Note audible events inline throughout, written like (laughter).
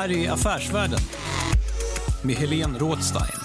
Här är Affärsvärlden med Helene Rådstein.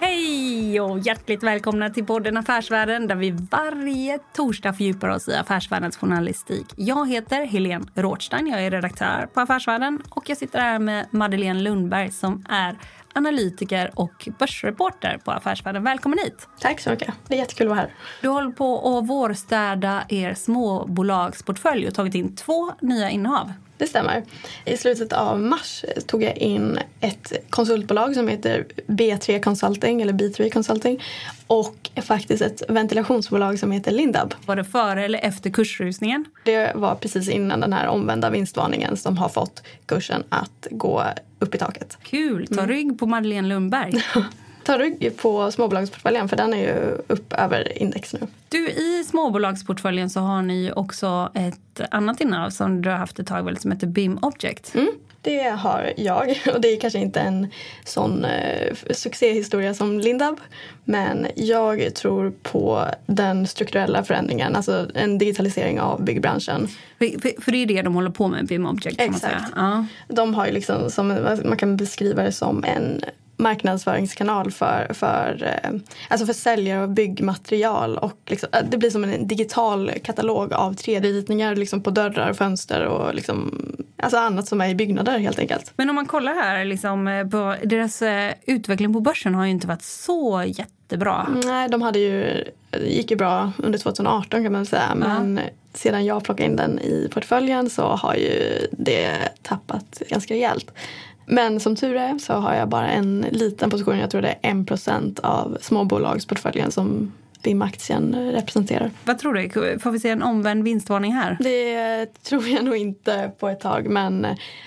Hej och hjärtligt välkomna till podden Affärsvärlden där vi varje torsdag fördjupar oss i affärsvärldens journalistik. Jag heter Helene Rådstein, jag är redaktör på Affärsvärlden och jag sitter här med Madeleine Lundberg som är analytiker och börsreporter på Affärsvärlden. Välkommen hit! Tack så mycket. Det är jättekul att vara här. Du håller på att vårstäda er småbolagsportfölj och tagit in två nya innehav. Det stämmer. I slutet av mars tog jag in ett konsultbolag som heter B3 Consulting eller B3 Consulting och faktiskt ett ventilationsbolag som heter Lindab. Var det före eller efter kursrusningen? Det var precis innan den här omvända vinstvarningen som har fått kursen att gå upp i taket. Kul! Ta rygg på Madeleine Lundberg. (laughs) Ta rygg på småbolagsportföljen för den är ju upp över index nu. Du, i småbolagsportföljen så har ni också ett annat innehav som du har haft ett tag väl, som heter BIM Object. Mm, det har jag (laughs) och det är kanske inte en sån eh, succéhistoria som Lindab. Men jag tror på den strukturella förändringen, alltså en digitalisering av byggbranschen. För, för, för det är det de håller på med, BIM Object. Exakt. Ja. De har ju liksom, som, man kan beskriva det som en marknadsföringskanal för, för, eh, alltså för säljare av byggmaterial. Och liksom, eh, det blir som en digital katalog av 3D-ritningar liksom på dörrar, fönster och liksom, alltså annat som är i byggnader helt enkelt. Men om man kollar här liksom, eh, på deras utveckling på börsen har ju inte varit så jättebra. Nej, de hade ju, det gick ju bra under 2018 kan man säga. Men sedan jag plockade in den i portföljen så har ju det tappat ganska rejält. Men som tur är så har jag bara en liten position, jag tror det är 1% av småbolagsportföljen som BIM-aktien representerar. Vad tror du? Får vi se en omvänd vinstvarning här? Det tror jag nog inte på ett tag men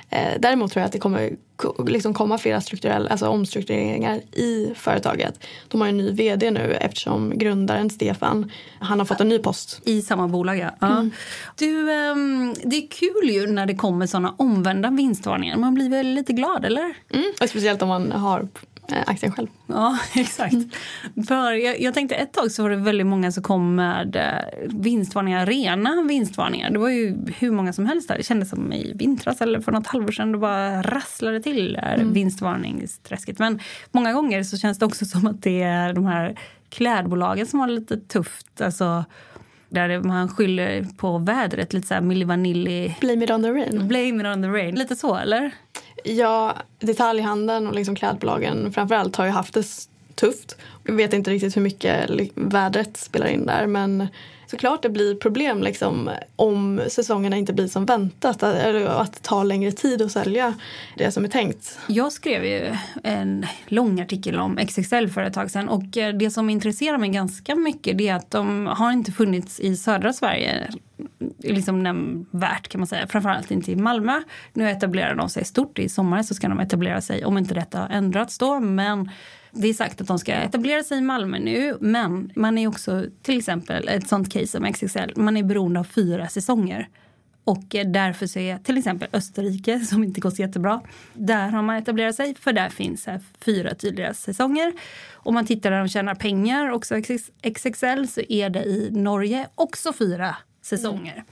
eh, däremot tror jag att det kommer ko- liksom komma flera strukturella, alltså omstruktureringar i företaget. De har en ny vd nu eftersom grundaren Stefan, han har fått en ny post. I samma bolag, ja. ja. Du, ehm, det är kul ju när det kommer såna omvända vinstvarningar. Man blir väl lite glad, eller? Mm. Och speciellt om man har aktien själv. Ja, (laughs) exakt. För jag, jag tänkte ett tag så var det väldigt många som kom med eh, vinstvarningar, rena vinstvarningar. Det var ju hur många som helst där. Det kändes som i vintras eller för något halvår sedan. Det bara rasslade till där vinstvarningsträsket. Men många gånger så känns det också som att det är de här klädbolagen som har lite tufft. Alltså, där man skyller på vädret, lite så här Milli Vanilli. Blame it on the rain. Blame it on the rain. Lite så, eller? Ja, detaljhandeln och liksom klädbolagen framförallt har ju haft det tufft. Jag vet inte riktigt hur mycket vädret spelar in där men såklart det blir problem liksom om säsongerna inte blir som väntat eller att det tar längre tid att sälja det som är tänkt. Jag skrev ju en lång artikel om XXL för ett tag sedan och eh, det som intresserar mig ganska mycket det är att de har inte funnits i södra Sverige liksom nämnvärt kan man säga. Framförallt inte i Malmö. Nu etablerar de sig stort. I sommar så ska de etablera sig, om inte detta har ändrats då. Men det är sagt att de ska etablera sig i Malmö nu. Men man är också till exempel ett sånt case som XXL. Man är beroende av fyra säsonger. Och därför så är till exempel Österrike, som inte går så jättebra, där har man etablerat sig. För där finns här fyra tydliga säsonger. Om man tittar där de tjänar pengar, också XXL, så är det i Norge också fyra säsonger.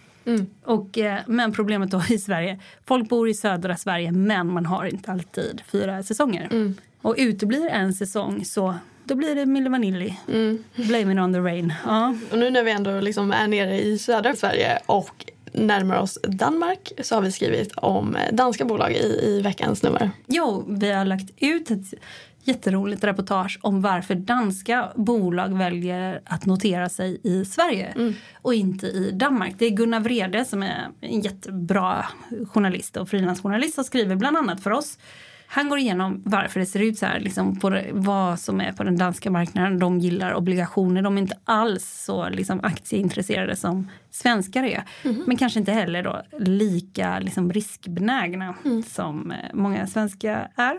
Och, eh, men problemet då i Sverige, folk bor i södra Sverige men man har inte alltid fyra säsonger. Och uteblir en säsong så då blir det Mille Vanilli. Mm. Blame it on the rain. Ja. Och nu när vi ändå liksom är nere i södra Sverige och närmar oss Danmark så har vi skrivit om danska bolag i, i veckans nummer. Jo, vi har lagt ut ett jätteroligt reportage om varför danska bolag väljer att notera sig i Sverige Mm. och inte i Danmark. Det är Gunnar Vrede som är en jättebra journalist och frilansjournalist och skriver bland annat för oss. Han går igenom varför det ser ut så här, liksom på det, vad som är på den danska marknaden. De gillar obligationer. De är inte alls så liksom, aktieintresserade som svenskar är. Men kanske inte heller då lika liksom, riskbenägna som eh, många svenskar är.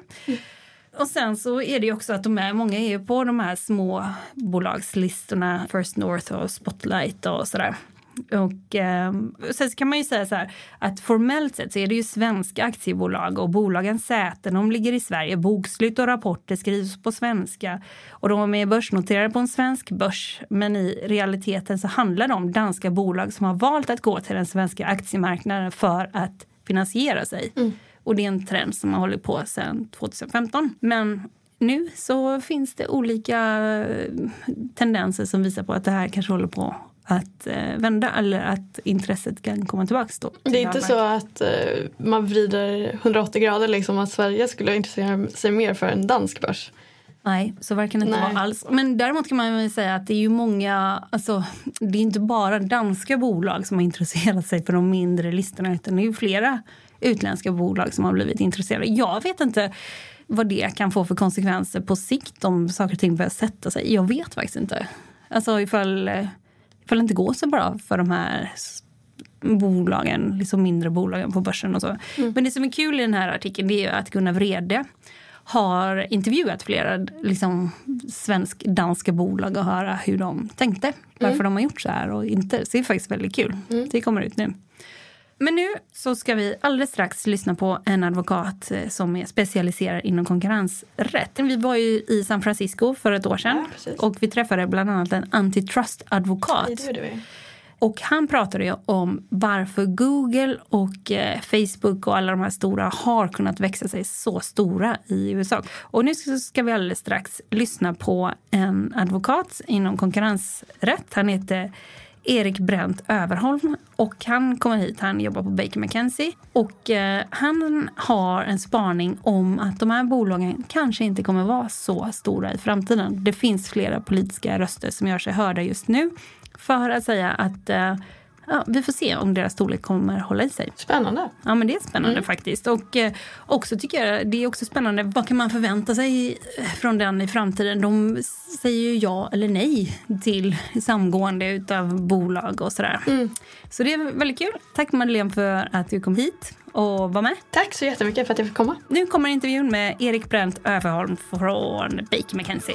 Och sen så är det ju också att de är, många är ju på de här små bolagslistorna, First North och Spotlight och sådär. Och eh, sen så kan man ju säga så här att formellt sett så är det ju svenska aktiebolag och bolagens säten de ligger i Sverige. Bokslut och rapporter skrivs på svenska och de är börsnoterade på en svensk börs. Men i realiteten så handlar det om danska bolag som har valt att gå till den svenska aktiemarknaden för att finansiera sig. Mm. Och det är en trend som har hållit på sedan 2015. Men nu så finns det olika eh, tendenser som visar på att det här kanske håller på att eh, vända eller att intresset kan komma tillbaka. Då, till Det är inte så att eh, man vrider 180 grader liksom att Sverige skulle intressera sig mer för en dansk börs. Nej, så verkar det inte Nej. vara alls. Men däremot kan man väl säga att det är ju många, alltså det är inte bara danska bolag som har intresserat sig för de mindre listorna utan det är ju flera utländska bolag som har blivit intresserade. Jag vet inte vad det kan få för konsekvenser på sikt om saker och ting börjar sätta sig. Jag vet faktiskt inte. Alltså ifall, ifall det inte går så bra för de här bolagen, liksom mindre bolagen på börsen och så. Men det som är kul i den här artikeln det är att Gunnar Vrede har intervjuat flera liksom, svensk-danska bolag och höra hur de tänkte. Varför de har gjort så här och inte. Så det är faktiskt väldigt kul. Det kommer ut nu. Men nu så ska vi alldeles strax lyssna på en advokat eh, som är specialiserad inom konkurrensrätt. Vi var ju i San Francisco för ett år sedan Ja, och vi träffade bland annat en antitrust-advokat. Och han pratade ju om varför Google och eh, Facebook och alla de här stora har kunnat växa sig så stora i USA. Och nu ska- ska vi alldeles strax lyssna på en advokat inom konkurrensrätt. Han heter Erik Brent Överholm och han kommer hit, han jobbar på Baker McKenzie och eh, han har en spaning om att de här bolagen kanske inte kommer vara så stora i framtiden. Det finns flera politiska röster som gör sig hörda just nu för att säga att eh, ja, vi får se om deras storlek kommer hålla i sig. Spännande. Ja men det är spännande faktiskt. Och eh, också tycker jag det är också spännande, vad kan man förvänta sig eh, från den i framtiden? De säger ju ja eller nej till samgående utav bolag och sådär. Så det är väldigt kul. Tack Madeleine för att du kom hit och var med. Tack så jättemycket för att jag fick komma. Nu kommer intervjun med Erik Brent Överholm från Baker McKenzie.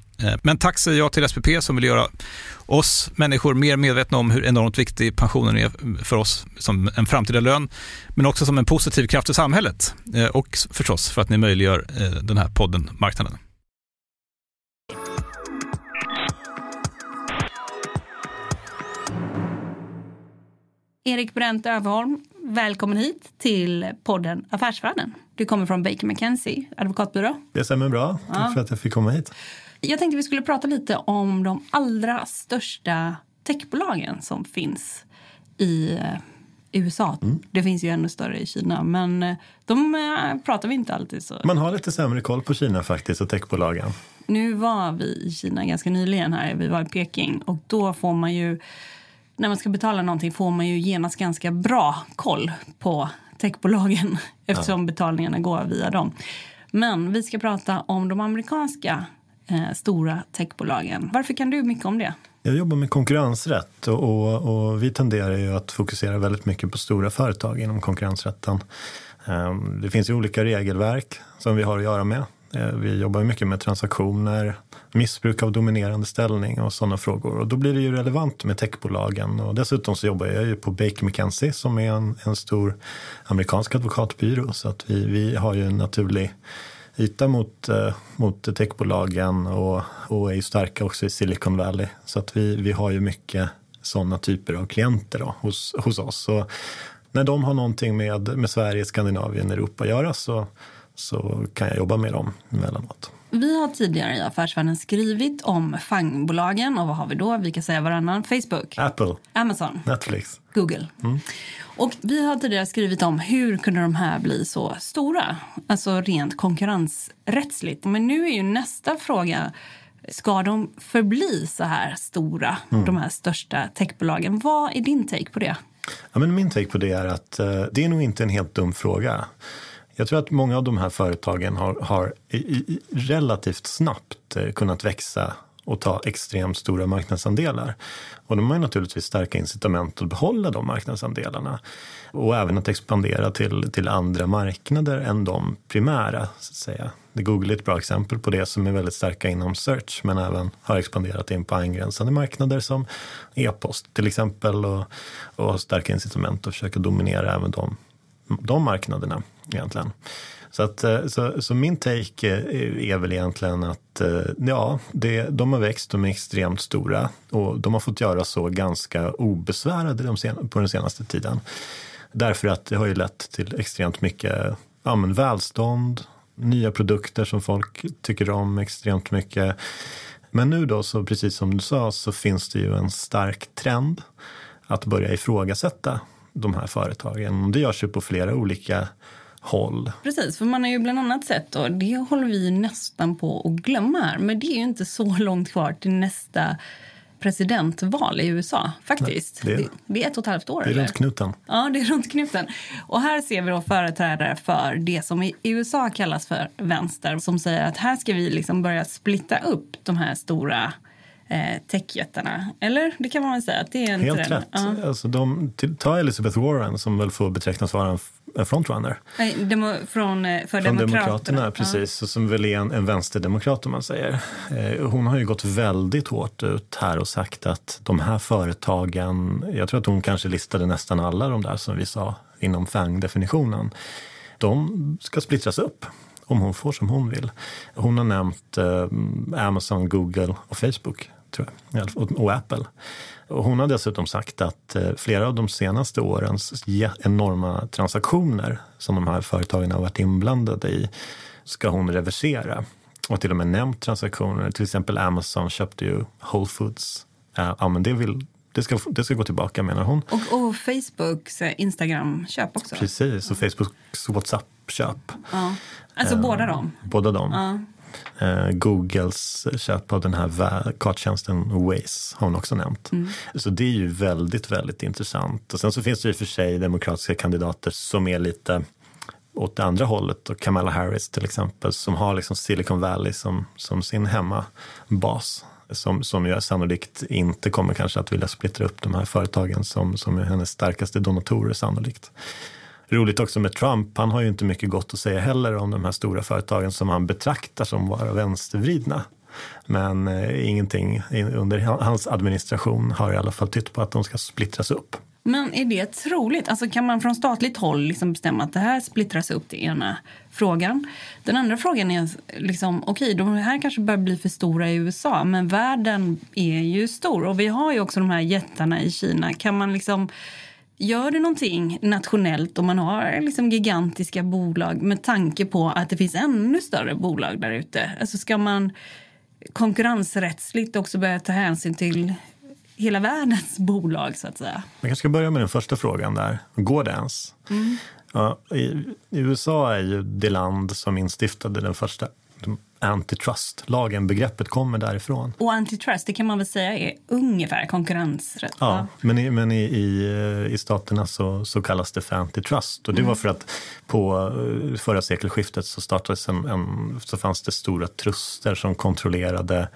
Eh, men tack säger jag till SPP som vill göra oss människor mer medvetna om hur enormt viktig pensionen är för oss som en framtida lön, men också som en positiv kraft i samhället eh, och förstås för att ni möjliggör eh, den här podden Marknaden. Erik Brent Överholm, välkommen hit till podden Affärsvärlden. Du kommer från Baker McKenzie, advokatbyrå. Det stämmer bra. Tack ja. för att jag fick komma hit. Jag tänkte vi skulle prata lite om de allra största techbolagen som finns i eh, USA. Mm. Det finns ju ännu större i Kina, men eh, de eh, pratar vi inte alltid så. Man har lite sämre koll på Kina faktiskt och techbolagen. Nu var vi i Kina ganska nyligen här. Vi var i Peking och då får man ju när man ska betala någonting får man ju genast ganska bra koll på techbolagen (laughs) eftersom ja. betalningarna går via dem. Men vi ska prata om de amerikanska eh, stora techbolagen. Varför kan du mycket om det? Jag jobbar med konkurrensrätt och, och, och, vi tenderar ju att fokusera väldigt mycket på stora företag inom konkurrensrätten. Ehm, det finns ju olika regelverk som vi har att göra med. Eh, vi jobbar mycket med transaktioner, missbruk av dominerande ställning och sådana frågor. Och då blir det ju relevant med techbolagen. Och dessutom så jobbar jag ju på Baker McKenzie som är en, en stor amerikansk advokatbyrå. Så att vi, vi har ju en naturlig yta mot, eh, mot techbolagen och, och är ju starka också i Silicon Valley. Så att vi, vi har ju mycket sådana typer av klienter då, hos, hos oss. Så när de har någonting med, med Sverige, Skandinavien, Europa att göra så, så kan jag jobba med dem emellanåt. Vi har tidigare i Affärsvärlden skrivit om fangbolagen. Och vad har vi då? Vi kan säga varannan. Facebook. Apple. Amazon. Netflix. Google. Mm. Och vi har tidigare skrivit om hur kunde de här bli så stora? Alltså rent konkurrensrättsligt. Men nu är ju nästa fråga Ska de förbli så här stora, mm. de här största techbolagen? Vad är din take på det? Ja, men min take på det är att uh, det är nog inte en helt dum fråga. Jag tror att många av de här företagen har, har i, i, relativt snabbt eh, kunnat växa och ta extremt stora marknadsandelar. Och de har ju naturligtvis starka incitament att behålla de marknadsandelarna. Och även att expandera till, till andra marknader än de primära. Så att säga. Google är ett bra exempel på det som är väldigt starka inom search men även har expanderat in på angränsande marknader som e-post till exempel och, och har starka incitament att försöka dominera även de, de marknaderna egentligen. Så, att, eh, så, så, min take eh, är väl egentligen att eh, ja, det, de har växt, de är extremt stora och de har fått göra så ganska obesvärade de sen, på den senaste tiden. Därför att det har ju lett till extremt mycket ja, men välstånd, nya produkter som folk tycker om extremt mycket. Men nu då, så precis som du sa, så finns det ju en stark trend att börja ifrågasätta de här företagen. Det görs ju på flera olika håll. Precis, för man har ju bland annat sett, och det håller vi nästan på att glömma här, men det är ju inte så (laughs) långt kvar till nästa presidentval i USA. faktiskt. Nej, det, är, det, är ett och ett halvt år. Det är eller? runt knuten. Ja, det är runt knuten. Och här ser vi då företrädare för det som i USA kallas för vänster som säger att här ska vi liksom börja splitta upp de här stora eh, techjättarna. Eller det kan man väl säga att det är en Helt trend. rätt. Ja. Alltså de, ta Elizabeth Warren som väl får betecknas vara en frontrunner. Demo, från, eh, för från Demokraterna. demokraterna precis, ja. som väl är en, en vänsterdemokrat om man säger. Eh, hon har ju gått väldigt hårt ut här och sagt att de här företagen, jag tror att hon kanske listade nästan alla de där som vi sa inom FANG-definitionen, de ska splittras upp om hon får som hon vill. Hon har nämnt eh, Amazon, Google och Facebook tror jag, och, och Apple. Hon har dessutom sagt att eh, flera av de senaste årens enorma transaktioner som de här företagen har varit inblandade i ska hon reversera. Och till och med nämnt transaktioner. Till exempel Amazon köpte ju Whole Foods. Ja, men det, vill, det, ska, det ska gå tillbaka menar hon. Och, och Facebooks eh, Instagram-köp också. Precis, och Facebooks WhatsApp-köp. Ja. Alltså uh, båda dem? Båda dem. Ja. Eh, Googles köp av den här karttjänsten Waze har hon också nämnt. Mm. Så det är ju väldigt, väldigt intressant. Och sen så finns det ju för sig demokratiska kandidater som är lite åt det andra hållet. Och Kamala Harris till exempel som har liksom Silicon Valley som, som sin hemmabas. Som, som ju sannolikt inte kommer kanske att vilja splittra upp de här företagen som, som är hennes starkaste donatorer sannolikt. Roligt också med Trump, han har ju inte mycket gott att säga heller om de här stora företagen som han betraktar som vara vänstervridna. Men eh, ingenting under hans administration har i alla fall tytt på att de ska splittras upp. Men är det troligt? Alltså kan man från statligt håll liksom bestämma att det här splittras upp Det ena frågan? Den andra frågan är, liksom, okej, okay, de här kanske börjar bli för stora i USA, men världen är ju stor och vi har ju också de här jättarna i Kina. Kan man liksom Gör det någonting nationellt om man har liksom gigantiska bolag med tanke på att det finns ännu större bolag där ute? Alltså ska man konkurrensrättsligt också börja ta hänsyn till hela världens bolag så att säga? Man kanske ska börja med den första frågan där. Går det ens? Mm. Ja, i, i, USA är ju det land som instiftade den första antitrust-lagen. Begreppet kommer därifrån. Och antitrust, det kan man väl säga är ungefär konkurrensrätt? Ja, men i, men i, i, i staterna så, så kallas det för antitrust. Och det mm. var för att på eh, förra sekelskiftet så startades en, en, så fanns det stora truster som kontrollerade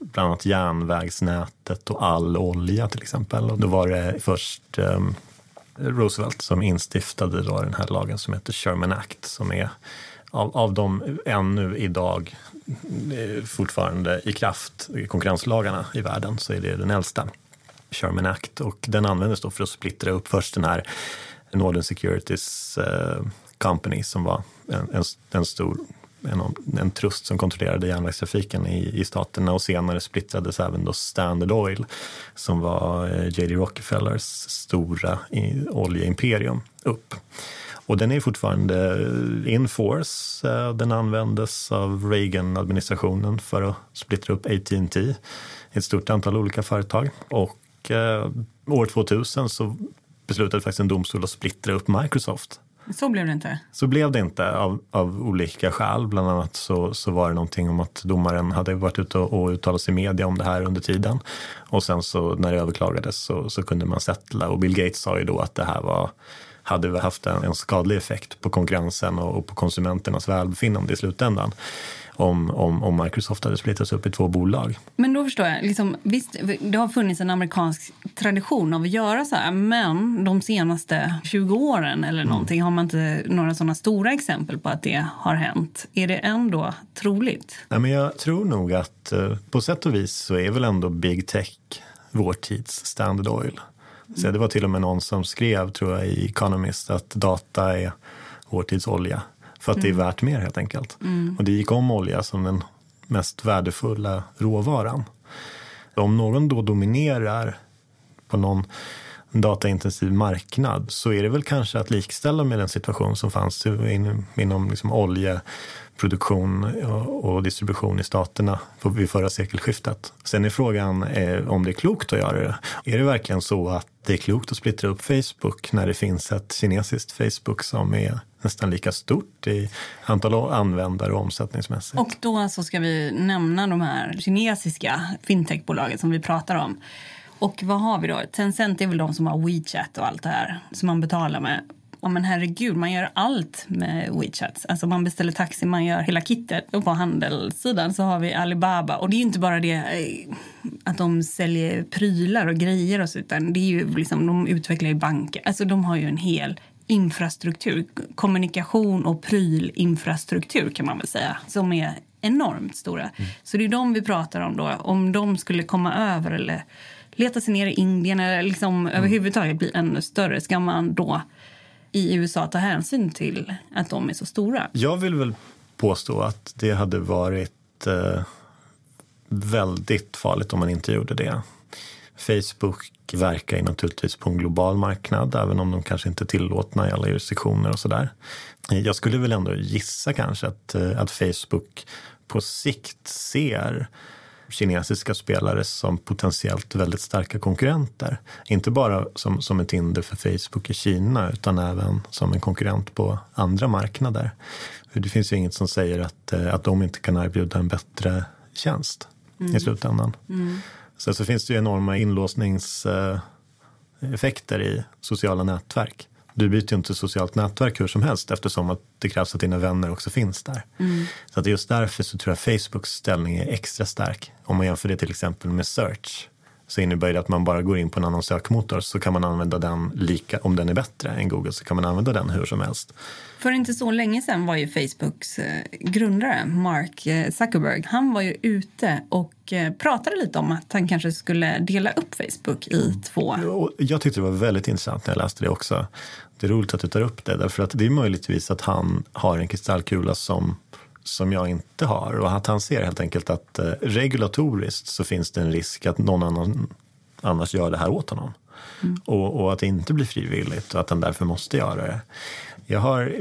bland annat järnvägsnätet och all olja till exempel. Och då var det först um, Roosevelt som instiftade då den här lagen som heter Sherman Act som är av, av de ännu idag eh, fortfarande i kraft konkurrenslagarna i världen så är det den äldsta. Sherman Act och den användes då för att splittra upp först den här Northern Securities eh, Company som var en, en, en stor en, en trust som kontrollerade järnvägstrafiken i, i staterna och senare splittrades även då Standard Oil som var eh, J.D. Rockefellers stora oljeimperium upp. Och den är fortfarande in force. Eh, den användes av Reagan-administrationen för att splittra upp AT&T i ett stort antal olika företag. Och eh, år 2000 så beslutade faktiskt en domstol att splittra upp Microsoft. Så blev det inte? Så blev det inte av, av olika skäl. Bland annat så, så var det någonting om att domaren hade varit ute och, och uttalat sig i media om det här under tiden. Och sen så när det överklagades så, så kunde man settla och Bill Gates sa ju då att det här var hade haft en, en skadlig effekt på konkurrensen och, och på konsumenternas välbefinnande i slutändan om, om, om Microsoft hade splittrats upp i två bolag. Men då förstår jag. Liksom, visst, det har funnits en amerikansk tradition av att göra så här men de senaste 20 åren eller mm. någonting har man inte några sådana stora exempel på att det har hänt. Är det ändå troligt? Nej, men jag tror nog att eh, på sätt och vis så är väl ändå big tech vår tids Standard Oil. Så det var till och med någon som skrev, tror jag, i Economist att data är vår tids olja. För att mm. det är mm. värt mer helt enkelt. Mm. Och det gick om olja som den mest värdefulla råvaran. Om någon då dominerar på någon en dataintensiv marknad så är det väl kanske att likställa med den situation som fanns inom liksom oljeproduktion och distribution i staterna vid förra sekelskiftet. Sen är frågan eh, om det är klokt att göra det. Är det verkligen så att det är klokt att splittra upp Facebook när det finns ett kinesiskt Facebook som är nästan lika stort i antal användare och omsättningsmässigt. Och då så ska vi nämna de här kinesiska fintechbolagen som vi pratar om. Och vad har vi då? Tencent är väl de som har WeChat och allt det här som man betalar med ja men herregud, man gör allt med WeChat. Alltså man beställer taxi, man gör hela kittet. Och på handelssidan så har vi Alibaba. Och det är inte bara det eh, att de säljer prylar och grejer och så, utan det är ju liksom, de utvecklar ju banker. Alltså de har ju en hel infrastruktur, kommunikation och prylinfrastruktur kan man väl säga, som är enormt stora. Mm. Så det är de vi pratar om då. Om de skulle komma över eller leta sig ner i Indien eller liksom mm. överhuvudtaget bli ännu större, ska man då i USA ta hänsyn till att de är så stora? Jag vill väl påstå att det hade varit eh, väldigt farligt om man inte gjorde det. Facebook verkar ju naturligtvis på en global marknad, även om de kanske inte är tillåtna i alla jurisdiktioner och sådär. Jag skulle väl ändå gissa kanske att, eh, att Facebook på sikt ser kinesiska spelare som potentiellt väldigt starka konkurrenter. Inte bara som, som ett hinder för Facebook i Kina utan även som en konkurrent på andra marknader. Det finns ju inget som säger att, eh, att de inte kan erbjuda en bättre tjänst mm. i slutändan. Mm. Sen så finns det ju enorma inlåsningseffekter i sociala nätverk. Du byter ju inte socialt nätverk hur som helst eftersom att det krävs att dina vänner också finns där. Mm. Så att just därför så tror jag Facebooks ställning är extra stark. Om man jämför det till exempel med search så innebär det att man bara går in på en annan sökmotor så kan man använda den lika, om den är bättre än Google så kan man använda den hur som helst. För inte så länge sedan var ju Facebooks eh, grundare Mark eh, Zuckerberg, han var ju ute och eh, pratade lite om att han kanske skulle dela upp Facebook i två. Jag tyckte det var väldigt intressant när jag läste det också. Det är roligt att du tar upp det därför att det är möjligtvis att han har en kristallkula som som jag inte har och att han ser helt enkelt att eh, regulatoriskt så finns det en risk att någon annan annars gör det här åt honom. Mm. Och, och, att det inte blir frivilligt och att han därför måste göra det. Jag har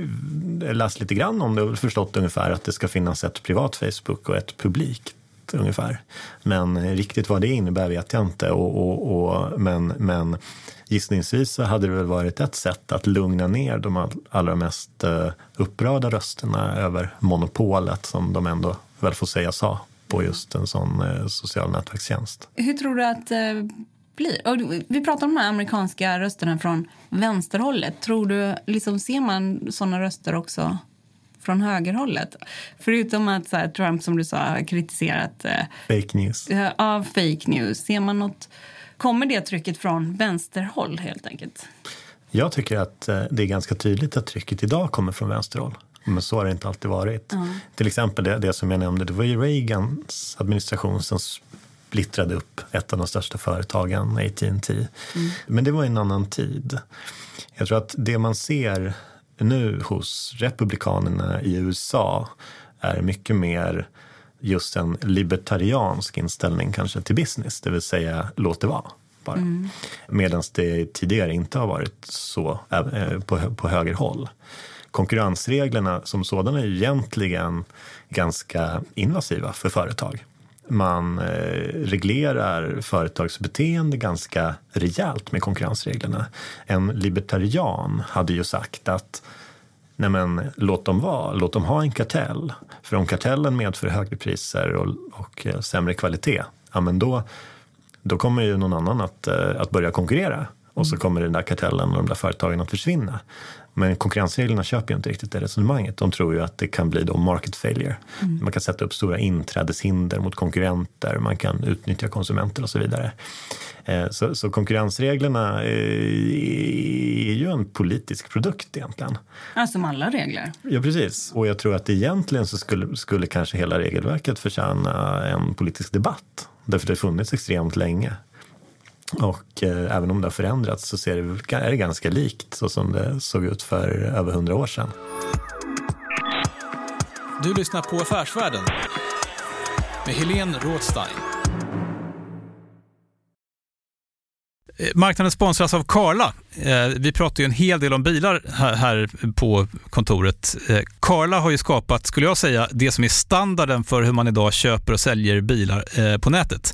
eh, läst lite grann om det och förstått ungefär att det ska finnas ett privat Facebook och ett publikt ungefär. Men riktigt vad det innebär vet jag inte. Och, och, och men, men gissningsvis så hade det väl varit ett sätt att lugna ner de allra mest eh, upprörda rösterna över monopolet som de ändå väl får säga sa på just en sån eh, social nätverkstjänst. Hur tror du att det eh, blir? vi pratar om de här amerikanska rösterna från vänsterhållet. Tror du, liksom, ser man såna röster också från högerhållet? Förutom att här, Trump, som du sa, har kritiserat... Fake news. Ja, fake news. Ser man något Kommer det trycket från vänsterhåll helt enkelt? Jag tycker att eh, det är ganska tydligt att trycket idag kommer från vänsterhåll. Men så har det inte alltid varit. Mm. Till exempel det, det, som jag nämnde, det var ju Reagans administration som splittrade upp ett av de största företagen, AT&T. Mm. Men det var en annan tid. Jag tror att det man ser nu hos republikanerna i USA är mycket mer just en libertariansk inställning kanske till business, det vill säga låt det vara. Bara. Mm. Medan det tidigare inte har varit så äh, på, på höger håll. Konkurrensreglerna som sådana är egentligen ganska invasiva för företag. Man eh, reglerar företagsbeteende ganska rejält med konkurrensreglerna. En libertarian hade ju sagt att nej men låt dem vara, låt dem ha en kartell. För om kartellen medför högre priser och, och eh, sämre kvalitet, ja men då, då kommer ju någon annan att, eh, att börja konkurrera. Och så kommer den där kartellen och de där företagen att försvinna. Men konkurrensreglerna köper ju inte riktigt det resonemanget. De tror ju att det kan bli då market failure. Mm. Man kan sätta upp stora inträdeshinder mot konkurrenter, man kan utnyttja konsumenter och så vidare. Eh, så, så, konkurrensreglerna är ju en politisk produkt egentligen. Ja, som alla regler. Ja, precis. Och jag tror att egentligen så skulle, skulle kanske hela regelverket förtjäna en politisk debatt. Därför det har funnits extremt länge. Och eh, även om det har förändrats så ser det, är det ganska likt så som det såg ut för över hundra år sedan. Du lyssnar på Affärsvärlden med Helene Rådstein. Eh, marknaden sponsras av Karla. Eh, vi pratar ju en hel del om bilar här på kontoret. Eh, Karla har ju skapat, skulle jag säga, det som är standarden för hur man idag köper och säljer bilar på nätet.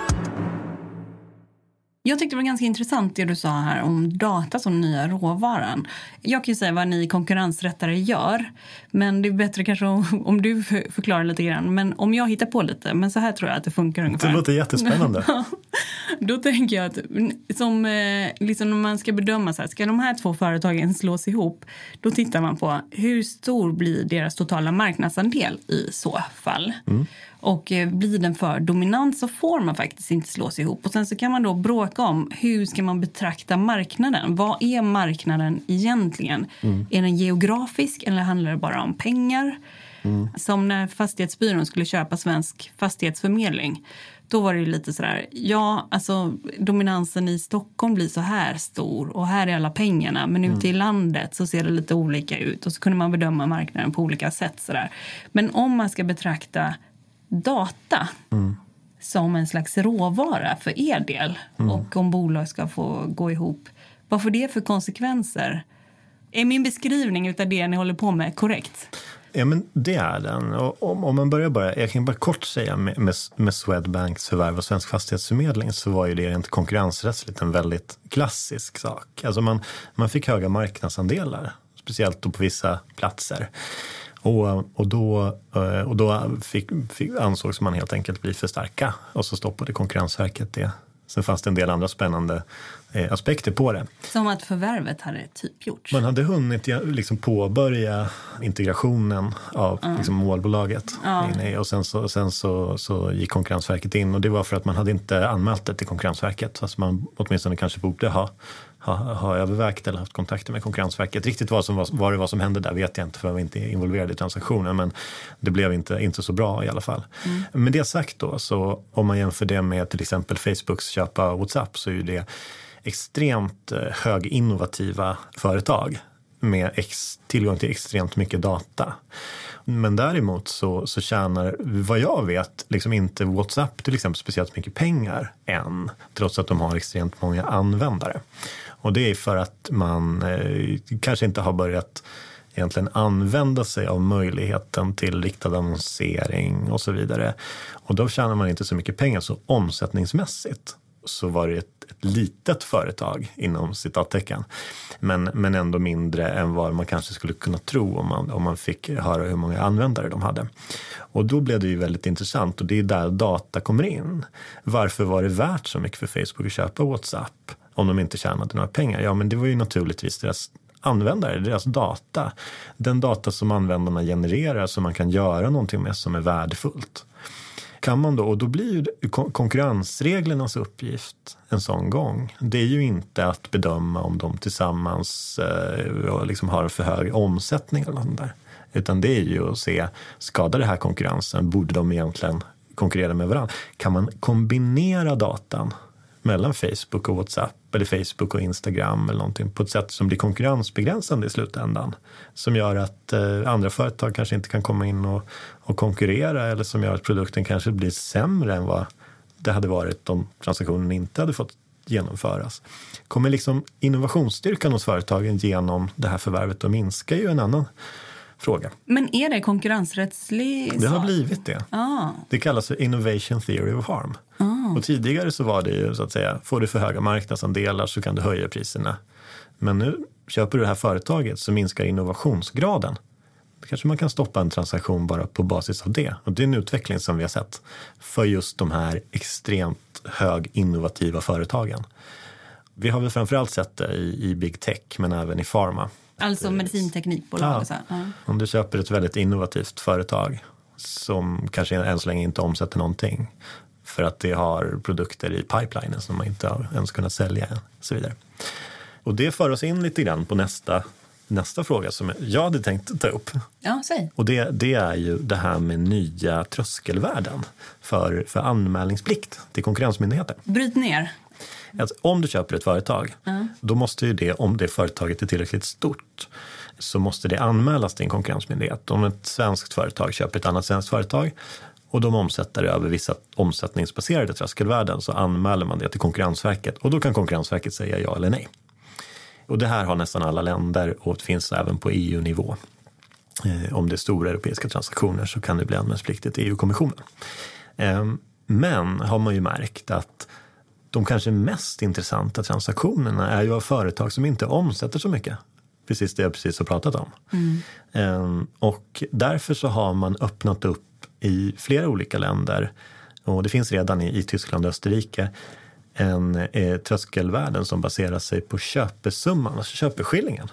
Jag tyckte det var ganska intressant det du sa här om data som nya råvaran. Jag kan ju säga vad ni konkurrensrättare gör, men det är bättre kanske om, om du förklarar lite grann. Men om jag hittar på lite, men så här tror jag att det funkar ungefär. Det låter jättespännande. (laughs) Då tänker jag att som, eh, liksom när man ska bedöma så här, ska de här två företagen slås ihop, då tittar man på hur stor blir deras totala marknadsandel i så fall. Mm. Och eh, blir den för dominant så får man faktiskt inte slås ihop. Och sen så kan man då bråka om hur ska man betrakta marknaden. Vad är marknaden egentligen? Mm. Är den geografisk eller handlar det bara om pengar? Mm. Som när Fastighetsbyrån skulle köpa Svensk fastighetsförmedling. Då var det lite sådär, ja, alltså dominansen i Stockholm blir så här stor och här är alla pengarna. Men ute mm. i landet så ser det lite olika ut och så kunde man bedöma marknaden på olika sätt. Sådär. Men om man ska betrakta data mm. som en slags råvara för er del mm. och om bolag ska få gå ihop. Vad får det för konsekvenser? Är min beskrivning av det ni håller på med korrekt? Ja, men det är den. Och om, om man börjar bara, jag kan bara kort säga med, med, med Swedbanks förvärv av Svensk Fastighetsförmedling så var ju det rent konkurrensrättsligt en väldigt klassisk sak. Alltså man, man fick höga marknadsandelar, speciellt på vissa platser. Och, och då, eh, och då fick, fick, ansågs man helt enkelt bli för starka och så stoppade Konkurrensverket det. Sen fanns det en del andra spännande eh, aspekter på det. Som att förvärvet hade typ gjorts? Man hade hunnit liksom påbörja integrationen av mm. liksom målbolaget. Mm. Och sen, så, sen så, så gick Konkurrensverket in och det var för att man hade inte anmält det till Konkurrensverket. Fast man åtminstone kanske borde ha ha, ha övervägt eller haft kontakter med Konkurrensverket. Riktigt vad, som, var, vad det var som hände där vet jag inte för jag var inte involverad i transaktionen. Men det blev inte, inte så bra i alla fall. Mm. Med det sagt då, så om man jämför det med till exempel Facebooks köp av WhatsApp så är det extremt eh, höginnovativa företag med ex, tillgång till extremt mycket data. Men däremot så, så tjänar, vad jag vet, liksom inte WhatsApp till exempel speciellt mycket pengar än, trots att de har extremt många användare. Och det är för att man eh, kanske inte har börjat egentligen använda sig av möjligheten till riktad annonsering och så vidare. Och då tjänar man inte så mycket pengar, så omsättningsmässigt så var det ett litet företag inom citattecken. Men, men ändå mindre än vad man kanske skulle kunna tro om man, om man fick höra hur många användare de hade. Och då blev det ju väldigt intressant och det är där data kommer in. Varför var det värt så mycket för Facebook att köpa WhatsApp om de inte tjänade några pengar? Ja, men det var ju naturligtvis deras användare, deras data. Den data som användarna genererar som man kan göra någonting med som är värdefullt kan man då, och då blir ju konkurrensreglernas uppgift en sån gång, det är ju inte att bedöma om de tillsammans eh, liksom har för hög omsättning eller något där. Utan det är ju att se, skadar det här konkurrensen? Borde de egentligen konkurrera med varandra? Kan man kombinera datan mellan Facebook och WhatsApp eller Facebook och Instagram eller någonting på ett sätt som blir konkurrensbegränsande i slutändan. Som gör att eh, andra företag kanske inte kan komma in och, och konkurrera eller som gör att produkten kanske blir sämre än vad det hade varit om transaktionen inte hade fått genomföras. Kommer liksom innovationsstyrkan hos företagen genom det här förvärvet att minska ju en annan fråga. Men är det konkurrensrättslig Det har blivit det. Ah. Det kallas för innovation theory of harm. Ah. Och tidigare så var det ju så att säga, får du för höga marknadsandelar så kan du höja priserna. Men nu köper du det här företaget så minskar innovationsgraden. Då kanske man kan stoppa en transaktion bara på basis av det. Och det är en utveckling som vi har sett för just de här extremt hög innovativa företagen. Vi har väl framförallt sett det i, i big tech men även i pharma. Alltså medicinteknikbolag? Ja. ja. Om du köper ett väldigt innovativt företag som kanske än så länge inte omsätter någonting för att det har produkter i pipelinen som man inte har ens kunnat sälja än. Och så vidare. Och det för oss in lite grann på nästa, nästa fråga som jag hade tänkt ta upp. Ja, säg. Och det, det är ju det här med nya tröskelvärden för, för anmälningsplikt till konkurrensmyndigheter. Bryt ner. Alltså, om du köper ett företag, mm. då måste ju det, om det företaget är tillräckligt stort, så måste det anmälas till en konkurrensmyndighet. Om ett svenskt företag köper ett annat svenskt företag och de omsätter över vissa omsättningsbaserade tröskelvärden så anmäler man det till Konkurrensverket och då kan Konkurrensverket säga ja eller nej. Och det här har nästan alla länder och det finns även på EU-nivå. Eh, om det är stora europeiska transaktioner så kan det bli anmälningspliktigt i EU-kommissionen. Eh, men har man ju märkt att de kanske mest intressanta transaktionerna är ju av företag som inte omsätter så mycket. Precis det jag precis har pratat om. Mm. Och därför så har man öppnat upp i flera olika länder och det finns redan i, i Tyskland och Österrike en eh, tröskelvärden som baserar sig på köpesumman, alltså köpeskillingen.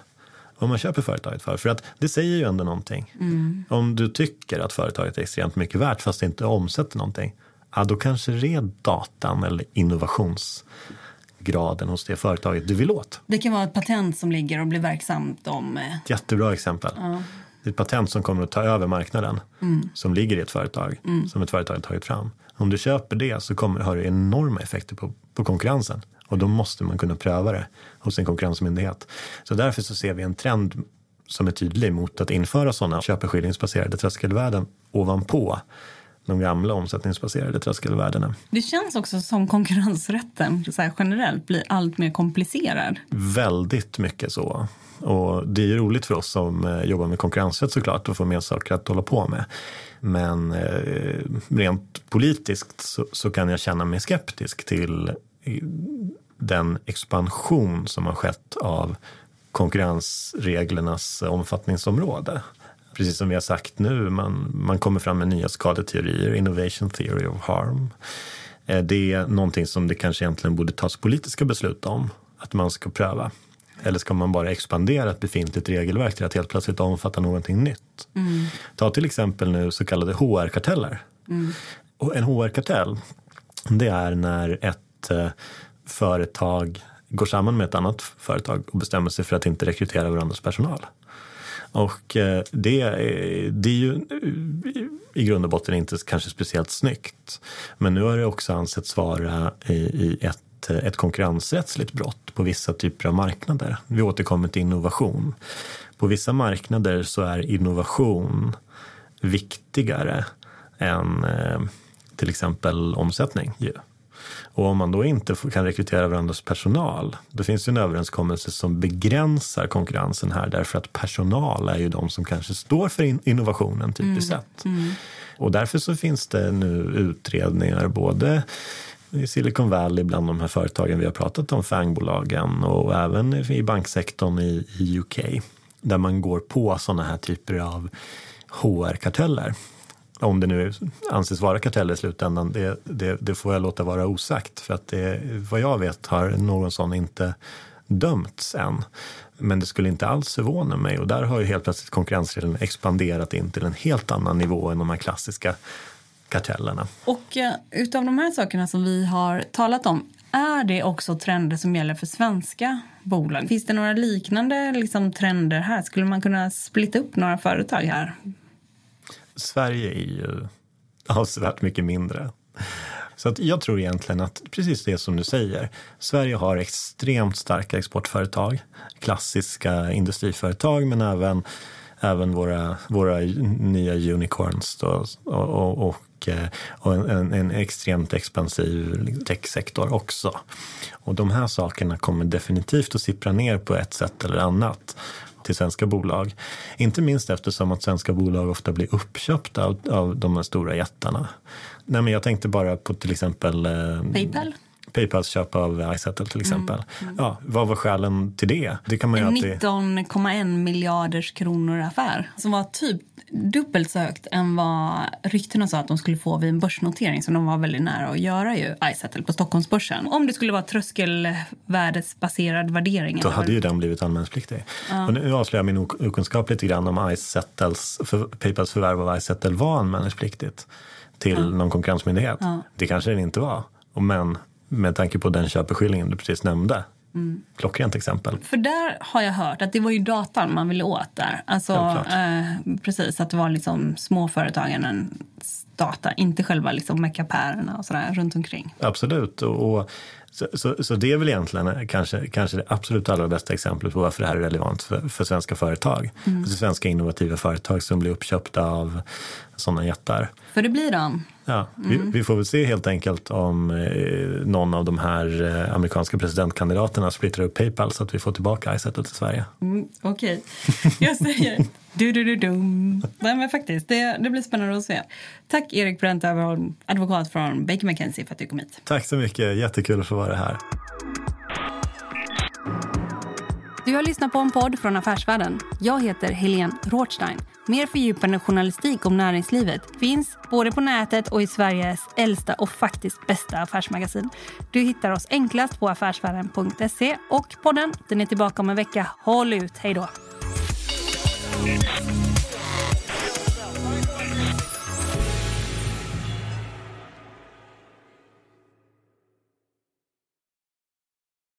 Vad man köper företaget för. För att det säger ju ändå någonting. Mm. Om du tycker att företaget är extremt mycket värt fast det inte omsätter någonting ja, då kanske det är datan eller innovationsgraden hos det företaget du vill åt. Det kan vara ett patent som ligger och blir verksamt om... Eh, Jättebra exempel. Ja. Det är ett patent som kommer att ta över marknaden mm. som ligger i ett företag, mm. som ett företag har tagit fram. Om du köper det så kommer, har det enorma effekter på, på konkurrensen och då måste man kunna pröva det hos en konkurrensmyndighet. Så därför så ser vi en trend som är tydlig mot att införa sådana köpeskillingsbaserade tröskelvärden ovanpå de gamla omsättningsbaserade tröskelvärdena. Det känns också som konkurrensrätten så generellt blir allt mer komplicerad. Väldigt mycket så. Och det är ju roligt för oss som eh, jobbar med konkurrensrätt såklart att få mer saker att hålla på med. Men eh, rent politiskt så, så, kan jag känna mig skeptisk till den expansion som har skett av konkurrensreglernas omfattningsområde precis som vi har sagt nu, man, man kommer fram med nya skadeteorier, innovation theory of harm. Eh, det är någonting som det kanske egentligen borde tas politiska beslut om, att man ska pröva. Eller ska man bara expandera ett befintligt regelverk till att helt plötsligt omfatta någonting nytt? Mm. Ta till exempel nu så kallade HR-karteller. Mm. En HR-kartell, det är när ett eh, företag går samman med ett annat företag och bestämmer sig för att inte rekrytera varandras personal. Och eh, det, eh, det är ju i grund och botten inte kanske speciellt snyggt. Men nu har det också ansetts vara i ett, ett konkurrensrättsligt brott på vissa typer av marknader. Vi återkommer till innovation. På vissa marknader så är innovation viktigare än eh, till exempel omsättning. Och om man då inte kan rekrytera varandras personal, då finns det en överenskommelse som begränsar konkurrensen här därför att personal är ju de som kanske står för innovationen typiskt mm. sett. Mm. Och därför så finns det nu utredningar både i Silicon Valley bland de här företagen vi har pratat om, FANG-bolagen och även i banksektorn i, i UK där man går på sådana här typer av HR-karteller om det nu anses vara karteller i slutändan, det, det, det, får jag låta vara osagt. För att det, vad jag vet har någon sån inte dömts än. Men det skulle inte alls förvåna mig och där har ju helt plötsligt konkurrensregeln expanderat in till en helt annan nivå än de här klassiska kartellerna. Och uh, utav de här sakerna som vi har talat om, är det också trender som gäller för svenska bolag? Finns det några liknande liksom, trender här? Skulle man kunna splitta upp några företag här? Sverige är ju avsevärt mycket mindre. Så att jag tror egentligen att precis det som du säger. Sverige har extremt starka exportföretag, klassiska industriföretag men även, även våra, våra nya unicorns då, och, och, och, eh, och en, en, extremt expansiv techsektor också. Och de här sakerna kommer definitivt att sippra ner på ett sätt eller annat till svenska bolag. Inte minst eftersom att svenska bolag ofta blir uppköpta av, av de här stora jättarna. Nej, men jag tänkte bara på till exempel eh, Paypal. Paypals köp av iSettle till exempel. Mm, mm. Ja, vad var skälen till det? det kan man alltid... 19,1 miljarders kronor affär som var typ dubbelt så högt än vad ryktena sa att de skulle få vid en börsnotering som de var väldigt nära att göra ju iSettle på Stockholmsbörsen. Om det skulle vara tröskelvärdesbaserad värdering. Då hade ju den blivit anmälningspliktig. Ja. Och nu avslöjar min okunskap lite grann om iSettles, för, Paypals förvärv av iSettle var anmälningspliktigt till ja. någon konkurrensmyndighet. Ja. Det kanske den inte var. Men med tanke på den köpeskillingen du precis nämnde. Mm. Klockrent exempel. För där har jag hört att det var ju datan man ville åt där. Alltså, eh, precis, att det var liksom småföretagen data, inte själva liksom mekappärerna och sådär runt omkring. Absolut. Och, och så, så, så, det är väl egentligen kanske, kanske det absolut allra bästa exemplet på varför det här är relevant för, för svenska företag. Mm. Alltså svenska innovativa företag som blir uppköpta av sådana jättar. För det blir de. Ja, mm. vi, vi, får väl se helt enkelt om eh, någon av de här eh, amerikanska presidentkandidaterna splittrar upp Paypal så att vi får tillbaka Izettle till Sverige. Mm, Okej, okay. jag säger (laughs) Du, du, du, dum. Nej, men faktiskt, det, det blir spännande att se. Tack Erik Brent Överholm, advokat från Baker McKenzie för att du kom hit. Tack så mycket, jättekul att få vara här. Du har lyssnat på en podd från Affärsvärlden. Jag heter Helene Rothstein. Mer fördjupande journalistik om näringslivet finns både på nätet och i Sveriges äldsta och faktiskt bästa affärsmagasin. Du hittar oss enklast på affärsvärlden.se och podden den är tillbaka om en vecka. Håll ut, hej då!